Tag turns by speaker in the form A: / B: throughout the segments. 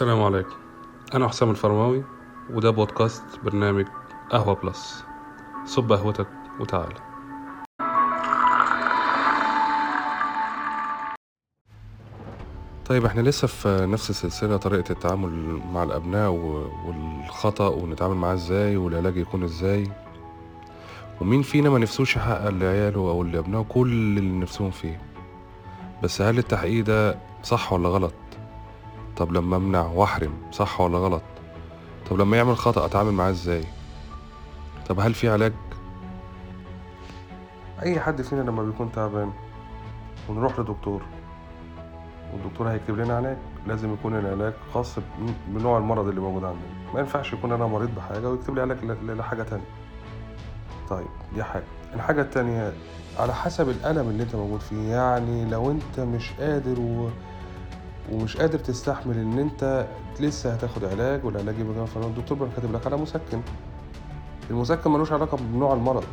A: السلام عليكم. أنا حسام الفرماوي وده بودكاست برنامج قهوة بلس. صب قهوتك وتعالى طيب إحنا لسه في نفس السلسلة طريقة التعامل مع الأبناء والخطأ ونتعامل معاه إزاي والعلاج يكون إزاي. ومين فينا ما نفسوش يحقق لعياله أو لأبنائه كل اللي نفسهم فيه؟ بس هل التحقيق ده صح ولا غلط؟ طب لما امنع واحرم صح ولا غلط؟ طب لما يعمل خطأ أتعامل معاه إزاي؟ طب هل في علاج؟ أي حد فينا لما بيكون تعبان ونروح لدكتور والدكتور هيكتب لنا علاج. لازم يكون العلاج خاص بنوع المرض اللي موجود عندنا. ما ينفعش يكون أنا مريض بحاجة ويكتب لي علاج لحاجة تانية. طيب دي حاجة. الحاجة التانية على حسب الألم اللي أنت موجود فيه يعني لو أنت مش قادر و... ومش قادر تستحمل إن أنت لسه هتاخد علاج والعلاج يبقى فالدكتور بيبقى كاتب لك على مسكن. المسكن ملوش علاقة بنوع المرض.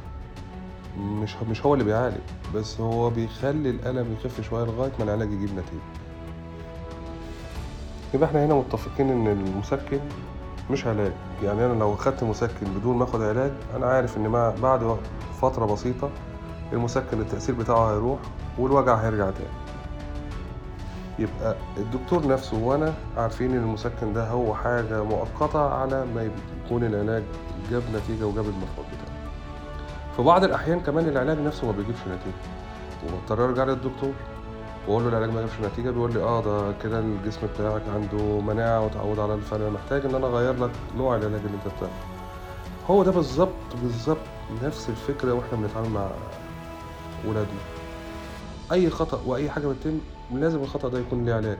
A: مش مش هو اللي بيعالج بس هو بيخلي الألم يخف شوية لغاية ما العلاج يجيب نتيجة. يبقى إحنا هنا متفقين إن المسكن مش علاج. يعني أنا لو خدت مسكن بدون ما آخد علاج أنا عارف إن بعد فترة بسيطة المسكن التأثير بتاعه هيروح والوجع هيرجع تاني. يبقى الدكتور نفسه وأنا عارفين إن المسكن ده هو حاجة مؤقتة على ما يكون العلاج جاب نتيجة وجاب المفعول بتاعه. في بعض الأحيان كمان العلاج نفسه ما بيجيبش نتيجة. وبضطر أرجع للدكتور وأقول له العلاج ما جابش نتيجة بيقول لي آه ده كده الجسم بتاعك عنده مناعة وتعود على الفرق محتاج إن أنا أغير لك نوع العلاج اللي أنت بتاخده. هو ده بالظبط بالظبط نفس الفكرة وإحنا بنتعامل مع ولادنا أي خطأ وأي حاجة بتتم لازم الخطأ ده يكون ليه علاج.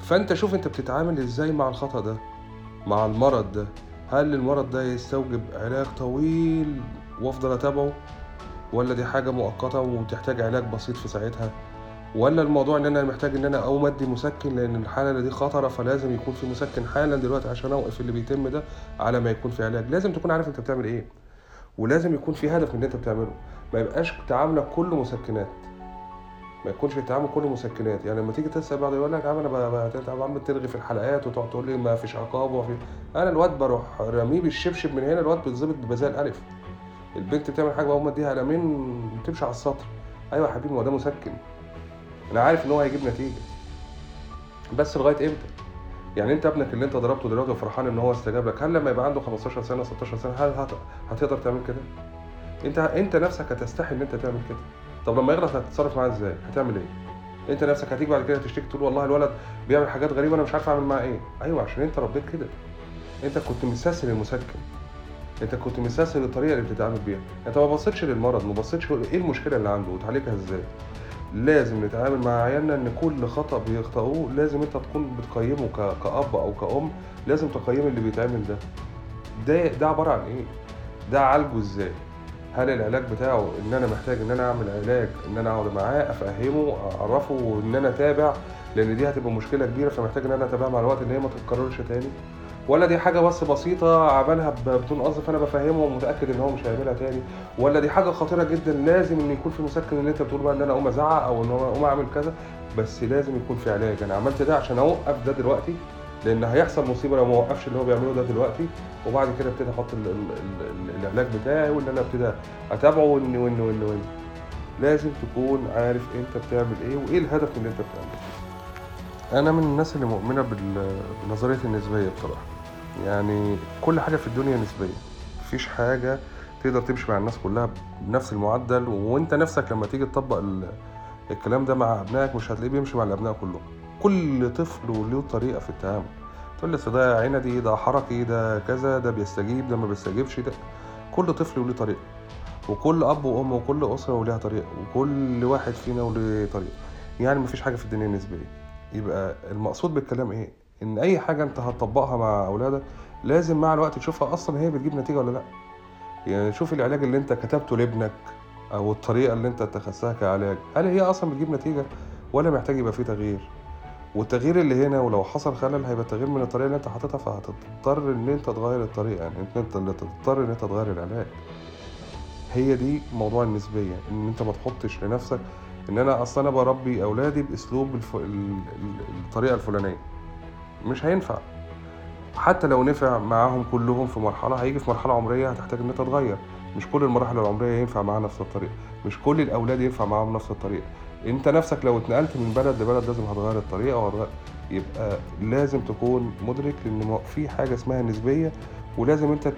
A: فأنت شوف أنت بتتعامل إزاي مع الخطأ ده مع المرض ده. هل المرض ده يستوجب علاج طويل وأفضل أتابعه؟ ولا دي حاجة مؤقتة وتحتاج علاج بسيط في ساعتها؟ ولا الموضوع إن أنا محتاج إن أنا أقوم أدي مسكن لأن الحالة دي خطرة فلازم يكون في مسكن حالا دلوقتي عشان أوقف اللي بيتم ده على ما يكون في علاج. لازم تكون عارف أنت بتعمل إيه. ولازم يكون في هدف من اللي أنت بتعمله. ما يبقاش تعاملك كله مسكنات. ما يكونش التعامل كله مسكنات يعني لما تيجي تسأل بعض يقول لك يا عم أنا طب عم ترغي في الحلقات وتقعد تقول لي ما فيش عقاب وما في أنا الواد بروح رميه بالشبشب من هنا الواد بيتظبط ببذاء الألف. البنت بتعمل حاجة بقوم اديها قلمين بتمشي على السطر. أيوه يا حبيبي ما هو ده مسكن. أنا عارف إن هو هيجيب نتيجة. بس لغاية إمتى؟ يعني إنت ابنك اللي أنت ضربته دلوقتي وفرحان إن هو استجاب لك هل لما يبقى عنده 15 سنة 16 سنة هل هت- هتقدر تعمل كده؟ انت أنت نفسك هتستحي إن أنت تعمل كده. طب لما يغلط هتتصرف معاه إزاي؟ هتعمل إيه؟ أنت نفسك هتيجي بعد كده تشتكي تقول والله الولد بيعمل حاجات غريبة أنا مش عارف أعمل معاه إيه؟ أيوه عشان أنت ربيت كده. أنت كنت مستسهل المسكن. أنت كنت مستسهل الطريقة اللي بتتعامل بيها. أنت ما بصيتش للمرض ما بصيتش إيه المشكلة اللي عنده وتعالجها إزاي؟ لازم نتعامل مع عيالنا إن كل خطأ بيخطئوه لازم أنت تكون بتقيمه كأب أو كأم. لازم تقيم اللي بيتعمل ده. ده ده عبارة عن إيه؟ ده عالجه إزاي؟ هل العلاج بتاعه إن أنا محتاج إن أنا أعمل علاج إن أنا أقعد معاه أفهمه أعرفه وإن أنا أتابع لأن دي هتبقى مشكلة كبيرة فمحتاج إن أنا اتابعها مع الوقت إن هي ما تتكررش تاني. ولا دي حاجة بس بسيطة عملها بدون قصد فأنا بفهمه ومتأكد إن هو مش هيعملها تاني. ولا دي حاجة خطيرة جدا لازم إن يكون في مسكن إن أنت بتقول بقى إن أنا أقوم أزعق أو إن أنا أقوم أعمل كذا بس لازم يكون في علاج. أنا عملت ده عشان اوقف ده دلوقتي. لأن هيحصل مصيبة لو ما وقفش اللي هو بيعمله ده دلوقتي وبعد كده ابتدي أحط ال- ال- ال- العلاج بتاعي وإن أنا ابتدي أتابعه وإن وإن وإن وإن. لازم تكون عارف أنت بتعمل إيه وإيه الهدف اللي أنت بتعمله. أنا من الناس اللي مؤمنة بنظرية النسبية بصراحة. يعني كل حاجة في الدنيا نسبية. مفيش حاجة تقدر تمشي مع الناس كلها بنفس المعدل وأنت نفسك لما تيجي تطبق ال- الكلام ده مع أبنائك مش هتلاقيه بيمشي مع الأبناء كلهم. كل طفل وله طريقة في التعامل. تقول لي ده عندي ده حركي ده كذا ده بيستجيب ده ما بيستجيبش ده كل طفل وله طريقة. وكل أب وأم وكل أسرة وليها طريقة وكل واحد فينا وليه طريقة. يعني مفيش حاجة في الدنيا نسبية. يبقى المقصود بالكلام إيه؟ إن أي حاجة أنت هتطبقها مع أولادك لازم مع الوقت تشوفها أصلا هي بتجيب نتيجة ولا لأ. يعني شوف العلاج اللي أنت كتبته لابنك أو الطريقة اللي أنت اتخذتها كعلاج. هل هي أصلا بتجيب نتيجة ولا محتاج يبقى فيه تغيير؟ والتغيير اللي هنا ولو حصل خلل هيبقى التغيير من الطريقة اللي انت حاططها فهتضطر ان انت تغير الطريقة يعني انت تضطر ان انت تغير العلاج. هي دي موضوع النسبية ان انت ما تحطش لنفسك ان أنا أصلا أنا بربي اولادي باسلوب الف... ال... ال... الطريقة الفلانية. مش هينفع. حتى لو نفع معاهم كلهم في مرحلة هيجي في مرحلة عمرية هتحتاج ان انت تتغير مش كل المراحل العمرية ينفع معاها نفس الطريقة. مش كل الأولاد ينفع معاهم نفس الطريقة. أنت نفسك لو اتنقلت من بلد لبلد لازم هتغير الطريقة وهتغير يبقى لازم تكون مدرك ان في حاجة اسمها نسبية ولازم أنت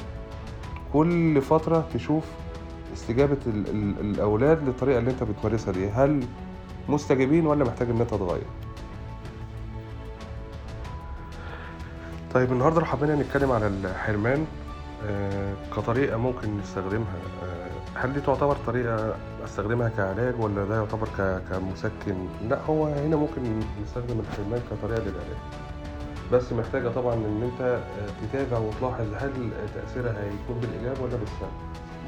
A: كل فترة تشوف استجابة ال ال الأولاد للطريقة اللي أنت بتمارسها دي. هل مستجيبين ولا محتاج إن أنت تغير طيب النهارده لو نتكلم على الحرمان آه، كطريقة ممكن نستخدمها آه، هل دي تعتبر طريقة أستخدمها كعلاج ولا ده يعتبر كمسكن؟ لا هو هنا ممكن نستخدم الحرمان كطريقة للعلاج. بس محتاجة طبعا إن أنت آه، تتابع وتلاحظ هل تأثيرها هيكون بالإيجاب ولا بالسلب.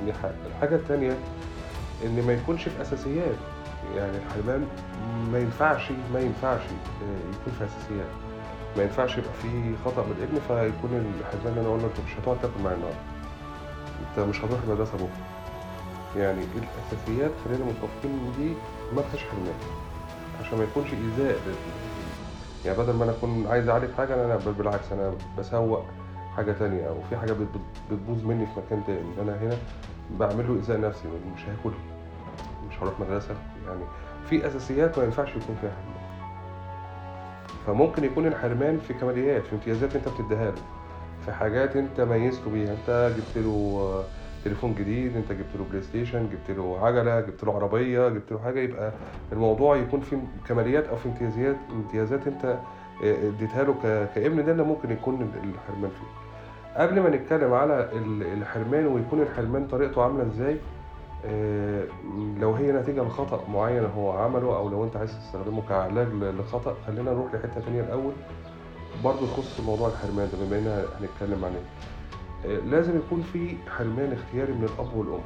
A: دي حاجة. الحاجة التانية إن ما يكونش في أساسيات. يعني الحرمان ما ينفعش ما ينفعش يكون في أساسيات. ما ينفعش يبقى في خطأ من الابن فيكون الحرمان أنا أقول له أنت مش هتقعد تاكل معايا النهارده أنت مش هتروح المدرسة بكرة. يعني الأساسيات خلينا متفقين إن دي ما فيهاش حرمان عشان ما يكونش إيذاء يعني بدل ما أنا أكون عايز اعالج حاجة أنا بالعكس أنا بسوق حاجة تانية أو في حاجة بتبوظ مني في مكان تاني. أنا هنا بعمل له إيذاء نفسي مش هاكل مش هروح مدرسة يعني في أساسيات ما ينفعش يكون فيها حرمان. فممكن يكون الحرمان في كماليات في امتيازات أنت بتديها له في حاجات أنت ميزته بيها أنت جبت له تليفون جديد انت جبت له بلاي ستيشن جبت له عجلة جبت له عربية جبت له حاجة يبقى الموضوع يكون في كماليات أو في امتيازات امتيازات انت اديتها له كابن ده اللي ممكن يكون الحرمان فيه. قبل ما نتكلم على الحرمان ويكون الحرمان طريقته عاملة إزاي آه، لو هي نتيجة لخطأ معين هو عمله أو لو أنت عايز تستخدمه كعلاج لخطأ خلينا نروح لحتة تانية الأول برضه تخص موضوع الحرمان ده بما إننا هنتكلم عليه. آه، لازم يكون في حرمان اختياري من الأب والأم.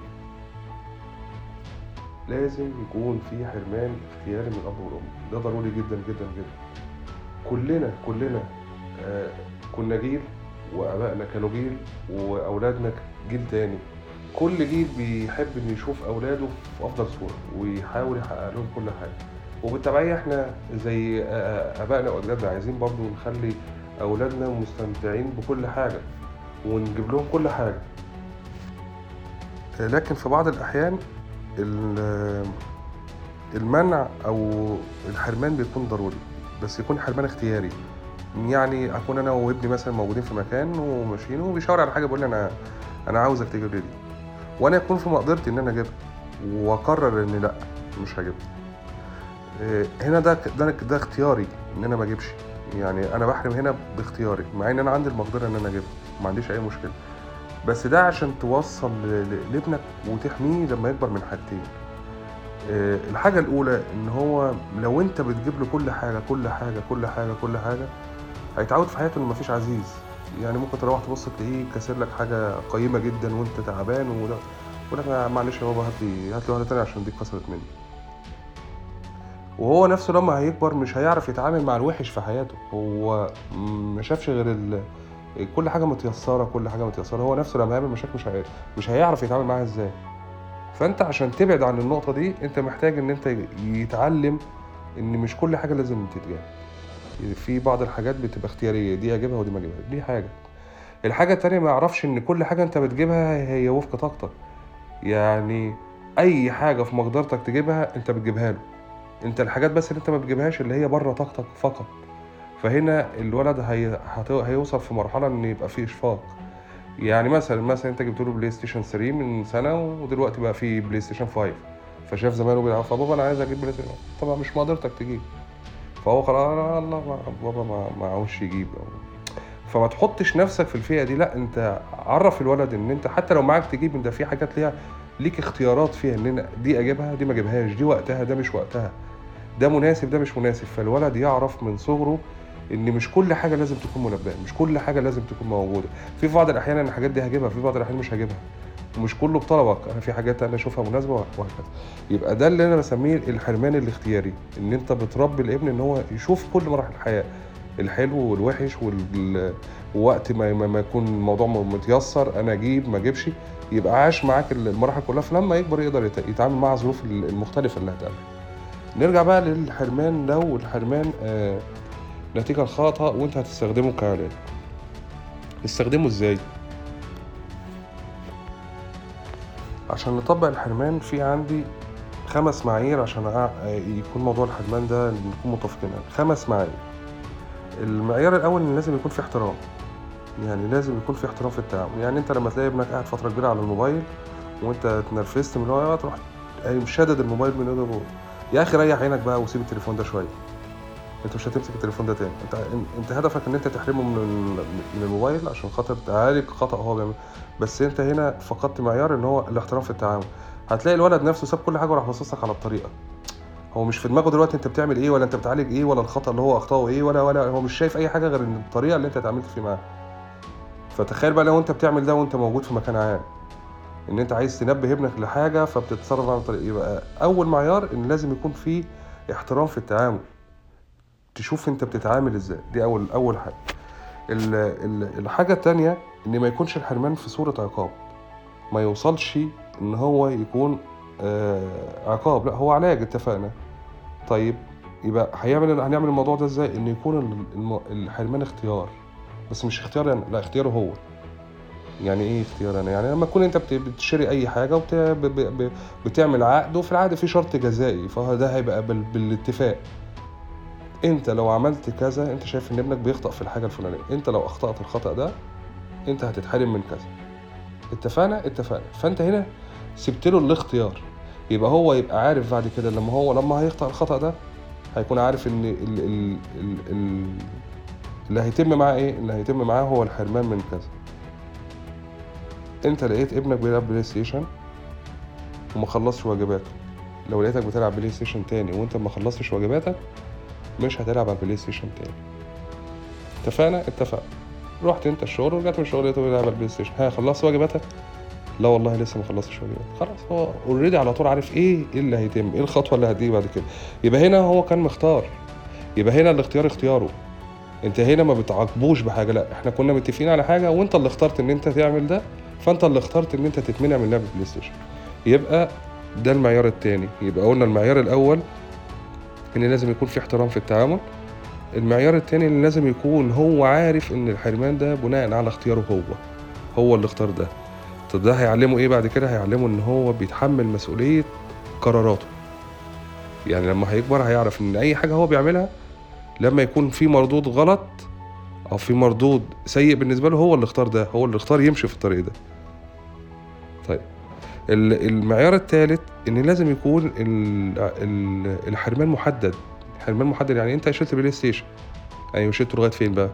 A: لازم يكون في حرمان اختياري من الأب والأم. ده ضروري جدا جدا جدا. كلنا كلنا آه، كنا جيل وآبائنا كانوا جيل وأولادنا جيل تاني. كل جيل بيحب إنه يشوف أولاده في أفضل صورة ويحاول يحقق لهم كل حاجة. وبالتبعية إحنا زي آبائنا وأجدادنا عايزين برضو نخلي أولادنا مستمتعين بكل حاجة. ونجيب لهم كل حاجة. لكن في بعض الأحيان المنع أو الحرمان بيكون ضروري بس يكون حرمان اختياري. يعني أكون أنا وابني مثلا موجودين في مكان وماشيين وبيشاور على حاجة بيقول لي أنا أنا عاوزك تجيب لي دي. وأنا يكون في مقدرتي إن أنا أجيبها وأقرر إن لأ مش هجيبها. آه، هنا ده ده ده اختياري إن أنا ما أجيبش. يعني أنا بحرم هنا باختياري مع إن أنا عندي المقدرة إن أنا أجيبها. ما عنديش أي مشكلة. بس ده عشان توصل لابنك وتحميه لما يكبر من حاجتين. آه، الحاجة الأولى إن هو لو أنت بتجيب له كل حاجة كل حاجة كل حاجة كل حاجة هيتعود في حياته إن مفيش عزيز. يعني ممكن تروح تبص تلاقيه كاسر لك حاجة قيمة جدا وأنت تعبان وده. يقول لك معلش يا بابا هات لي هات لي واحدة تانية عشان دي اتكسرت مني. وهو نفسه لما هيكبر مش هيعرف يتعامل مع الوحش في حياته. هو ما شافش غير. كل حاجة متيسرة كل حاجة متيسرة. هو نفسه لما يعمل مشاكل مش هي... مش هيعرف يتعامل معاها إزاي. فأنت عشان تبعد عن النقطة دي أنت محتاج إن أنت يتعلم إن مش كل حاجة لازم تتجاه في بعض الحاجات بتبقى اختيارية دي أجيبها ودي ما اجيبها دي حاجة. الحاجة التانية ما يعرفش إن كل حاجة أنت بتجيبها هي وفق طاقتك يعني أي حاجة في مقدرتك تجيبها أنت بتجيبها له. أنت الحاجات بس اللي أنت ما بتجيبهاش اللي هي بره طاقتك فقط. فهنا الولد هي... هيوصل في مرحلة إن يبقى فيه إشفاق. يعني مثلا مثلا أنت جبت له بلاي ستيشن 3 من سنة ودلوقتي بقى في بلاي ستيشن 5 فشاف زميله بيلعب فبابا أنا عايز أجيب بلاي ستيشن طبعا مش مقدرتك تجيب. فهو خلاص الله بابا ما معهوش يجيب. فما تحطش نفسك في الفئة دي. لا أنت عرف الولد إن أنت حتى لو معاك تجيب انت في حاجات ليها ليك اختيارات فيها إن دي أجيبها دي ما أجيبهاش دي وقتها ده مش وقتها. ده مناسب ده مش مناسب. فالولد يعرف من صغره إن مش كل حاجة لازم تكون منبهة مش كل حاجة لازم تكون موجودة. في بعض الأحيان الحاجات دي هجيبها في بعض الأحيان مش هجيبها. ومش كله بطلبك أنا في حاجات أنا أشوفها مناسبة وهكذا. يبقى ده اللي أنا بسميه الحرمان الاختياري. إن أنت بتربي الابن إن هو يشوف كل مراحل الحياة الحلو والوحش ووقت ما ما يكون الموضوع متيسر أنا أجيب ما أجيبش. يبقى عاش معاك المراحل كلها. فلما يكبر يقدر يتعامل مع الظروف المختلفة اللي هتقابله نرجع بقى للحرمان لو الحرمان آه نتيجة لخطأ وانت هتستخدمه كعلاج استخدمه إزاي؟ عشان نطبق الحرمان في عندي خمس معايير عشان يكون موضوع الحرمان ده نكون متفقين عليه. خمس معايير. المعيار الأول إن لازم يكون في احترام. يعني لازم يكون في احترام في التعامل. يعني أنت لما تلاقي ابنك قاعد فترة كبيرة على الموبايل وأنت اتنرفزت من هو تروح شادد الموبايل من إيده. يا أخي ريح عينك بقى وسيب التليفون ده شوية. انت مش هتمسك التليفون ده تاني. انت انت هدفك إن انت تحرمه من من الموبايل عشان خاطر تعالج خطأ هو بيعمله. بس انت هنا فقدت معيار إن هو الاحترام في التعامل. هتلاقي الولد نفسه ساب كل حاجة وراح باصص على الطريقة. هو مش في دماغه دلوقتي انت بتعمل إيه ولا انت بتعالج إيه ولا الخطأ اللي هو أخطأه إيه ولا ولا هو مش شايف أي حاجة غير إن الطريقة اللي انت اتعاملت فيه معاه. فتخيل بقى لو انت بتعمل ده وانت موجود في مكان عام. إن انت عايز تنبه ابنك لحاجة فبتتصرف عن طريق يبقى أول معيار إن لازم يكون في احترام في التعامل. تشوف انت بتتعامل إزاي. دي أول أول حاجة. ال- ال- الحاجة التانية إن ما يكونش الحرمان في صورة عقاب. ما يوصلش إن هو يكون آه عقاب. لأ هو علاج اتفقنا. طيب يبقى هيعمل هنعمل الموضوع ده إزاي؟ إن يكون الحرمان اختيار. بس مش اختيار أنا لأ اختياره هو. يعني إيه اختيار أنا؟ يعني لما تكون أنت بت- بتشتري أي حاجة وبت... ب... ب... ب... بتعمل عقد وفي العقد في شرط جزائي فده هيبقى بال... بالاتفاق. انت لو عملت كذا انت شايف إن ابنك بيخطأ في الحاجة الفلانية. انت لو أخطأت الخطأ ده انت هتتحرم من كذا. اتفقنا؟ اتفقنا. فأنت هنا سبت له الاختيار. يبقى هو يبقى عارف بعد كده لما هو لما هيخطأ الخطأ ده هيكون عارف إن ال... ال... ال... ال... اللي هيتم معاه إيه؟ اللي هيتم معاه هو الحرمان من كذا. انت لقيت ابنك بيلعب بلاي ستيشن وما خلصش واجباته. لو لقيتك بتلعب بلاي ستيشن تاني وانت ما خلصتش واجباتك مش هتلعب على البلاي ستيشن تاني. اتفقنا؟ اتفقنا. رحت انت الشغل ورجعت من الشغل لقيته بيلعب على البلاي ستيشن. ها خلصت واجباتك لا والله لسه ما خلصتش واجباتك خلاص هو already على طول عارف إيه إيه اللي هيتم إيه الخطوة اللي هتيجي بعد كده. يبقى هنا هو كان مختار. يبقى هنا الاختيار اختياره. انت هنا ما بتعاقبوش بحاجة لا إحنا كنا متفقين على حاجة وانت اللي اخترت ان انت تعمل ده فانت اللي اخترت ان انت تتمنع من لعب البلاي ستيشن. يبقى ده المعيار التاني. يبقى قلنا المعيار الأول إن لازم يكون في احترام في التعامل. المعيار التاني إن لازم يكون هو عارف إن الحرمان ده بناء على اختياره هو هو اللي اختار ده. طب ده هيعلمه إيه بعد كده؟ هيعلمه إن هو بيتحمل مسؤولية قراراته. يعني لما هيكبر هيعرف إن أي حاجة هو بيعملها لما يكون في مردود غلط أو في مردود سيء بالنسبة له هو اللي اختار ده هو اللي اختار يمشي في الطريق ده. طيب ال- المعيار الثالث إن لازم يكون ال- ال- الحرمان محدد. حرمان محدد يعني أنت شلت بلاي ستيشن. يعني شلته لغايه فين بقى؟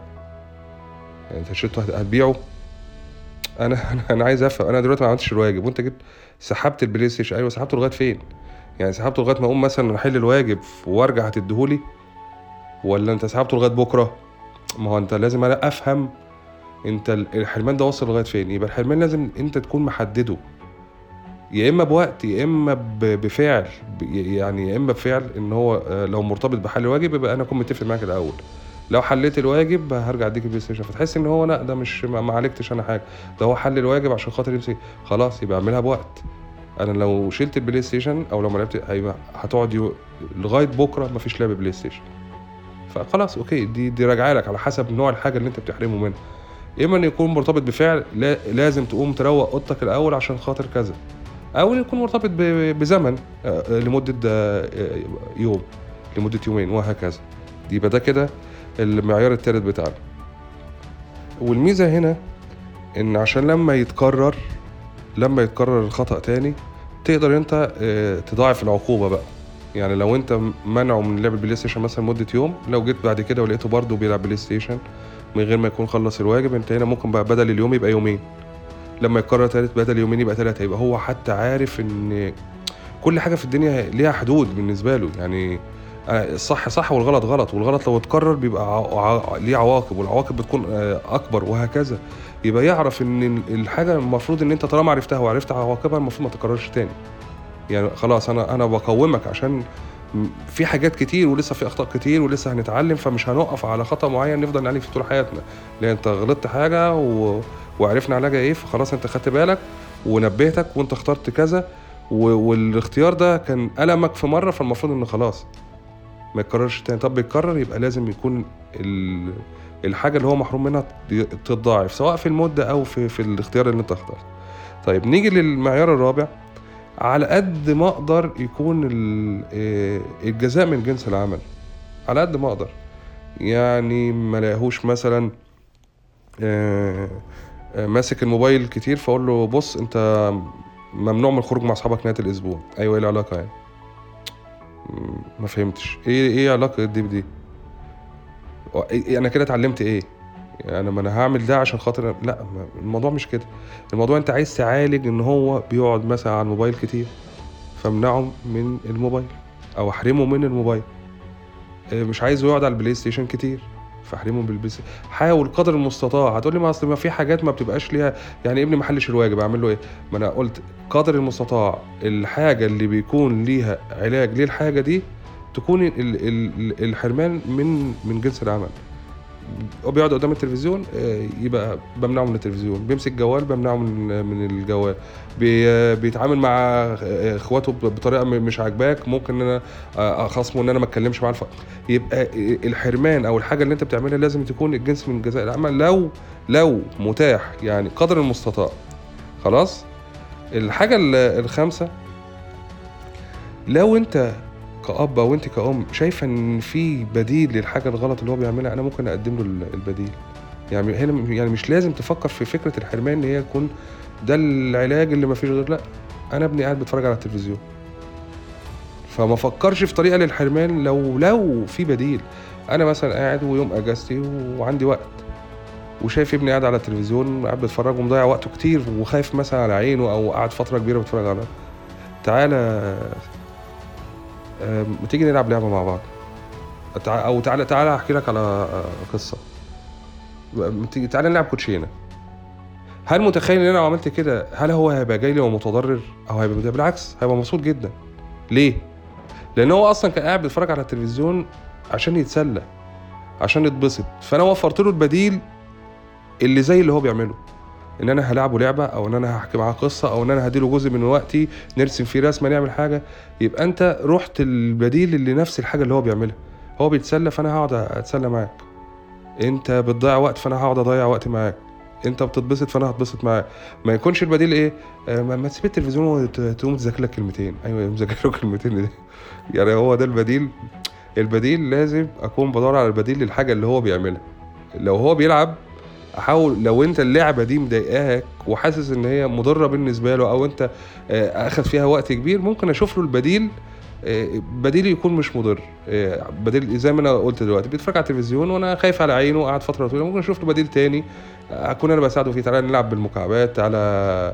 A: يعني أنت شلته هت- هتبيعه؟ أنا أنا عايز أفهم. أنا دلوقتي ما عملتش الواجب. وأنت جيت سحبت البلاي ستيشن. أيوه سحبته لغايه فين؟ يعني سحبته لغايه ما أقوم مثلا أحل الواجب وارجع هتديهولي؟ ولا أنت سحبته لغايه بكرة؟ ما هو أنت لازم أنا أفهم أنت ال- الحرمان ده وصل لغاية فين. يبقى الحرمان لازم أنت تكون محدده. يا إما بوقت يا إما بفعل يعني يا إما بفعل إن هو آه، لو مرتبط بحل الواجب يبقى أنا أكون متفق معاك الأول. لو حليت الواجب هرجع أديك البلاي ستيشن. فتحس إن هو لأ ده مش ما عالجتش أنا حاجة. ده هو حل الواجب عشان خاطر يمسك. خلاص يبقى أعملها بوقت. أنا لو شلت البلاي ستيشن أو لو ما لعبت هيبقى هتقعد يو... لغاية بكرة مفيش لعب بلاي ستيشن. فخلاص okay دي دي راجعة لك على حسب نوع الحاجة اللي أنت بتحرمه منها. يا إما إن يكون مرتبط بفعل لا لازم تقوم تروق أوضتك الأول عشان خاطر كذا. أو يكون مرتبط بزمن آه، آه، لمدة آه، يوم لمدة يومين وهكذا. يبقى ده كده المعيار الثالث بتاعنا. والميزة هنا إن عشان لما يتكرر لما يتكرر الخطأ تاني تقدر أنت تضاعف العقوبة بقى. يعني لو أنت منعه من لعب ال PlayStation مثلا مدة يوم لو جيت بعد كده ولقيته برضه بيلعب PlayStation من غير ما يكون خلص الواجب أنت هنا ممكن بقى بدل اليوم يبقى يومين. لما يتكرر تالت بدل يومين يبقى تلاتة يبقى هو حتى عارف إن كل حاجة في الدنيا ليها حدود بالنسبة له. يعني آه، الصح صح والغلط غلط والغلط لو اتكرر بيبقى ليه عواقب والعواقب بتكون آه، أكبر وهكذا. يبقى يعرف إن ال- الحاجة المفروض إن أنت طالما عرفتها وعرفت عواقبها المفروض ما تكررش تاني. يعني خلاص أنا أنا بقومك عشان في حاجات كتير ولسه في أخطاء كتير ولسه هنتعلم فمش هنقف على خطأ معين نفضل نعلم فيه طول حياتنا. لأن أنت غلطت حاجة و... وعرفنا علاجها إيه فخلاص انت خدت بالك ونبهتك وانت اخترت كذا. والاختيار ده كان ألمك في مرة فالمفروض ان خلاص ما يتكررش تاني. طب بيتكرر يبقى لازم يكون ال... الحاجة اللي هو محروم منها تض- تتضاعف سواء في المده أو في في الاختيار اللي انت اخترته. طيب نيجي للمعيار الرابع. على قد ما أقدر يكون آه، الجزاء من جنس العمل. على قد ما أقدر. يعني ما مثلا آه، ماسك الموبايل كتير فاقول له بص انت ممنوع من الخروج مع اصحابك نهاية الأسبوع. أيوه إيه العلاقة يعني؟ ما فهمتش. إيه إيه علاقة دي بدي؟ و- إيه- أنا كده اتعلمت إيه؟ يعني ما أنا هعمل ده عشان خاطر لا الموضوع مش كده. الموضوع أنت عايز تعالج إن هو بيقعد مثلا على الموبايل كتير فامنعه من الموبايل أو أحرمه من الموبايل. آه، مش عايزه يقعد على ال PlayStation كتير. فاحرمه بال PlayStation حاول قدر المستطاع. هتقول لي ما أصل ما في حاجات ما بتبقاش ليها يعني ابني ما حلش الواجب أعمل له إيه؟ ما أنا قلت قدر المستطاع الحاجة اللي بيكون ليها علاج للحاجة دي تكون ال- ال- ال- الحرمان من من جنس العمل. بيقعد قدام التلفزيون آه، يبقى بمنعه من التلفزيون. بيمسك جوال بمنعه من من الجوال. آه، بيتعامل مع آه، اخواته بطريقة مش عاجباك. ممكن إن أنا اخصمه إن أنا ما اتكلمش معاه. يبقى الحرمان أو الحاجة اللي أنت بتعملها لازم تكون الجنس من جزاء العمل لو لو متاح يعني قدر المستطاع. خلاص؟ الحاجة ال- الخامسة لو أنت كأب أو انت كأم شايفة إن في بديل للحاجة الغلط اللي هو بيعملها؟ أنا ممكن أقدم له ال- البديل. يعني هنا يعني مش لازم تفكر في فكرة الحرمان إن هي تكون ده العلاج اللي ما فيش غير لأ أنا ابني قاعد بيتفرج على التلفزيون. فما فكرش في طريقة للحرمان لو لو في بديل. أنا مثلا قاعد ويوم أجازتي وعندي وقت وشايف ابني قاعد على التلفزيون قاعد بيتفرج ومضيع وقته كتير وخايف مثلا على عينه أو قاعد فترة كبيرة بيتفرج على تعالى ما تيجي نلعب لعبة مع بعض؟ أو تعالى تعالى أحكي لك على آه، قصة. تيجي تعالى نلعب كوتشينة. هل متخيل إن أنا لو عملت كده هل هو هيبقى جاي لي ومتضرر؟ أو هيبقى؟ بالعكس هيبقى مبسوط جدا. ليه؟ لأن هو أصلا كان قاعد بيتفرج على التلفزيون عشان يتسلى عشان يتبسط. فأنا وفرت له البديل اللي زي اللي هو بيعمله. إن أنا هلعبه لعبة أو إن أنا هحكي معاه قصة أو إن أنا هديله جزء من وقتي نرسم فيه رسمة نعمل حاجة يبقى أنت رحت البديل اللي نفس الحاجة اللي هو بيعملها. هو بيتسلى فأنا هقعد أتسلى معاك. أنت بتضيع وقت فأنا هقعد أضيع وقت معاك. أنت بتتبسط فأنا هتبسط معاك. ما يكونش البديل إيه؟ آه ما تسيب التلفزيون وتقوم تذاكر لك كلمتين. أيوه مذاكر له كلمتين. دي. يعني هو ده البديل. البديل لازم أكون بدور على البديل للحاجة اللي هو بيعملها. لو هو بيلعب احاول لو انت اللعبة دي مضايقاك وحاسس ان هي مضرة بالنسبة له أو انت آه، اخد فيها وقت كبير ممكن أشوف له البديل آه، بديل يكون مش مضر. آه، بديل زي ما أنا قلت دلوقتي بيتفرج على التلفزيون وأنا خايف على عينه قاعد فترة طويلة ممكن أشوف له بديل تاني. اكون أنا بساعده فيه تعالى نلعب بالمكعبات تعالى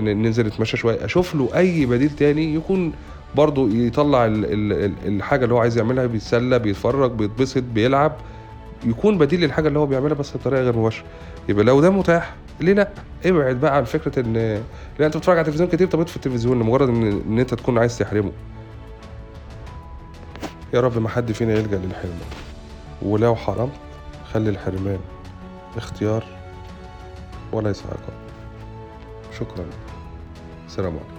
A: ننزل نتمشى شوية. أشوف له اي بديل تاني يكون برضه يطلع ال- ال- ال- الحاجة اللي هو عايز يعملها بيتسلى بيتفرج بيتبسط بيلعب. يكون بديل للحاجة اللي هو بيعملها بس بطريقة غير مباشرة. يبقى لو ده متاح ليه لأ؟ ابعد بقى عن فكرة ان لأ أنت بتتفرج على التلفزيون كتير طب اطفي التلفزيون لمجرد ان إن أنت تكون عايز تحرمه. يا رب ما حد فينا يلجأ للحرمان. ولو حرمت خلي الحرمان اختيار وليس عقاب. شكرا. السلام عليكم.